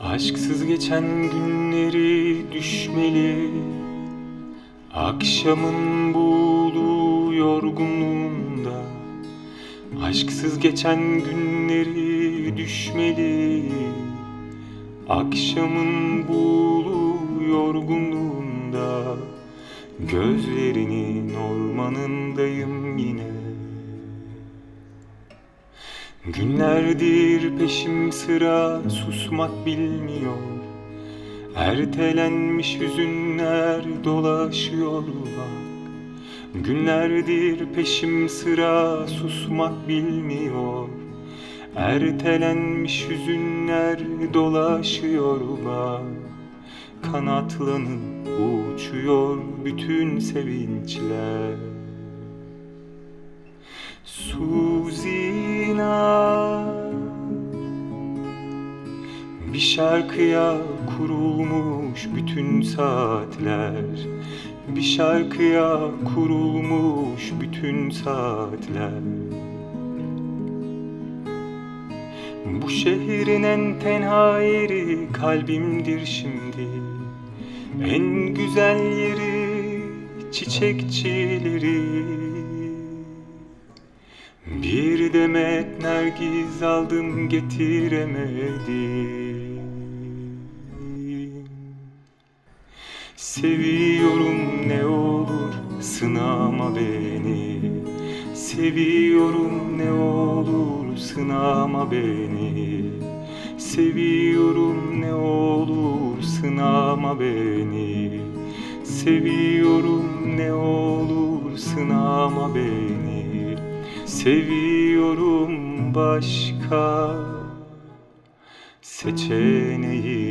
Aşksız geçen günleri düşmeli. Akşamın buğulu yorgunluğunda. Aşksız geçen günleri düşmeli. Akşamın buğulu yorgunluğunda. Gözlerinin ormanındayım yine Günlerdir peşim sıra susmak bilmiyor. Ertelenmiş hüzünler dolaşıyor bak. Günlerdir peşim sıra susmak bilmiyor. Ertelenmiş hüzünler dolaşıyor bak. Kanatlanıp uçuyor bütün sevinçler Bir şarkıya kurulmuş bütün saatler. Bir şarkıya kurulmuş bütün saatler. Bu şehrin en tenha yeri kalbimdir şimdi. En güzel yeri çiçekçileri. Bir demet nergiz aldım getiremedim Seviyorum ne olur sınama beni. Seviyorum ne olur sınama beni. Seviyorum ne olur sınama beni. Seviyorum ne olur sınama beni. Seviyorum başka seçeneğim